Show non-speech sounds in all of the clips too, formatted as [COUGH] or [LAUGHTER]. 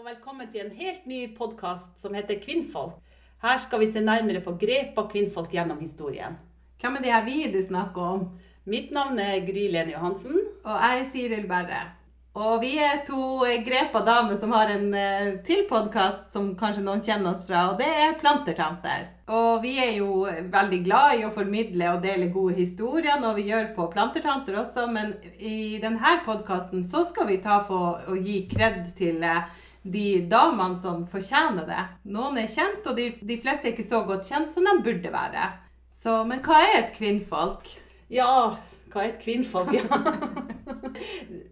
og velkommen til en helt ny podkast som heter Kvinnfolk. Her skal vi se nærmere på grep av kvinnfolk gjennom historien. Hvem er det her vi du snakker om? Mitt navn er Gry Lene Johansen. Og jeg er Siril Berre. Og vi er to grepa damer som har en uh, til podkast som kanskje noen kjenner oss fra, og det er Plantertanter. Og vi er jo veldig glad i å formidle og dele gode historier når vi gjør på Plantertanter også, men i denne podkasten så skal vi ta for å gi kred til eh, de damene som fortjener det. Noen er kjent, og de, de fleste er ikke så godt kjent som de burde være. Så, men hva er et kvinnfolk? Ja, hva er et kvinnfolk? Ja. [LAUGHS]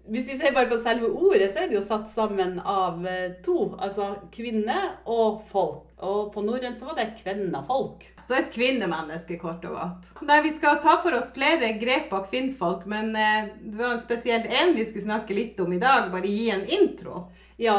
Hvis vi ser bare på selve ordet, så er det jo satt sammen av eh, to. Altså kvinne og folk. Og på norrønt så var det kvennafolk. Så et kvinnemenneske, kort og godt. Nei, Vi skal ta for oss flere grep av kvinnfolk, men eh, det var en spesielt en vi skulle snakke litt om i dag. Bare gi en intro. Ja,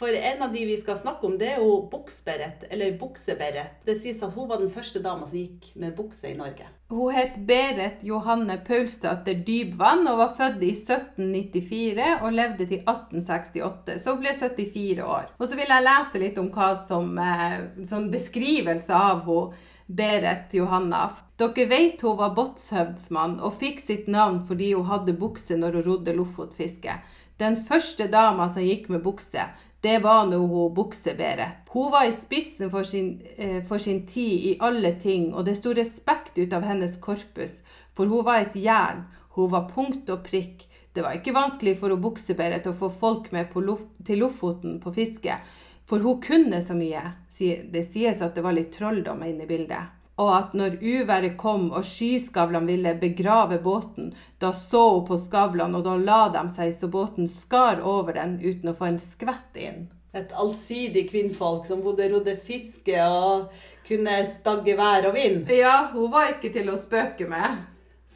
for en av de vi skal snakke om, det er jo Buksberet, eller Bukseberet. Det sies at hun var den første dama som gikk med bukse i Norge. Hun het Berit Johanne Paulstøtter Dybvann og var født i 1794 og levde til 1868, så hun ble 74 år. Og så vil jeg lese litt om hva som eh, sånn beskrivelse av henne. Berit Johanna. Dere vet hun var båtshøvdsmann og fikk sitt navn fordi hun hadde bukse når hun rodde lofotfiske. Den første dama som gikk med bukse, det var nå hun Bukse-Berit. Hun var i spissen for sin, eh, for sin, tid i alle ting, og det sto respekt ut av hennes korpus, for hun var et jern. Hun var punkt og prikk. Det var ikke vanskelig for hun Bukse-Berit å få folk med Lof til Lofoten på fiske, for hun kunne så mye. Det sies at det var litt trolldom inne i bildet og at når uværet kom og skyskavlene ville begrave båten, da så hun på skavlene, og da la de seg så båten skar over den uten å få en skvett inn. Et allsidig kvinnfolk som både rodde fiske og kunne stagge vær og vind. Ja, hun var ikke til å spøke med.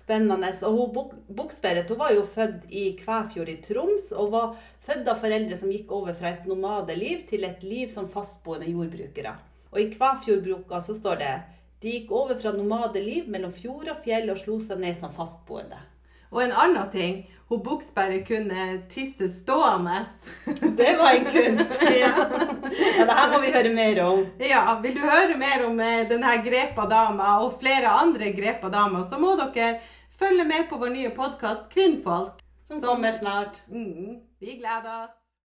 Spennende. Og hun Buksberet hun var jo født i Kvæfjord i Troms, og var født av foreldre som gikk over fra et nomadeliv til et liv som fastboende jordbrukere. Og i Kvæfjordbruka så står det de gikk over fra nomadeliv mellom fjord og fjell og slo seg ned som fastboende. Og en annen ting, hun Buksberg kunne tisse stående. [LAUGHS] Det var en kunst. [LAUGHS] ja. ja, det her må vi høre mer om. Ja, Vil du høre mer om eh, denne grepa dama og flere andre grepa damer, så må dere følge med på vår nye podkast Kvinnfolk. Som kommer snart. Mm, vi gleder oss.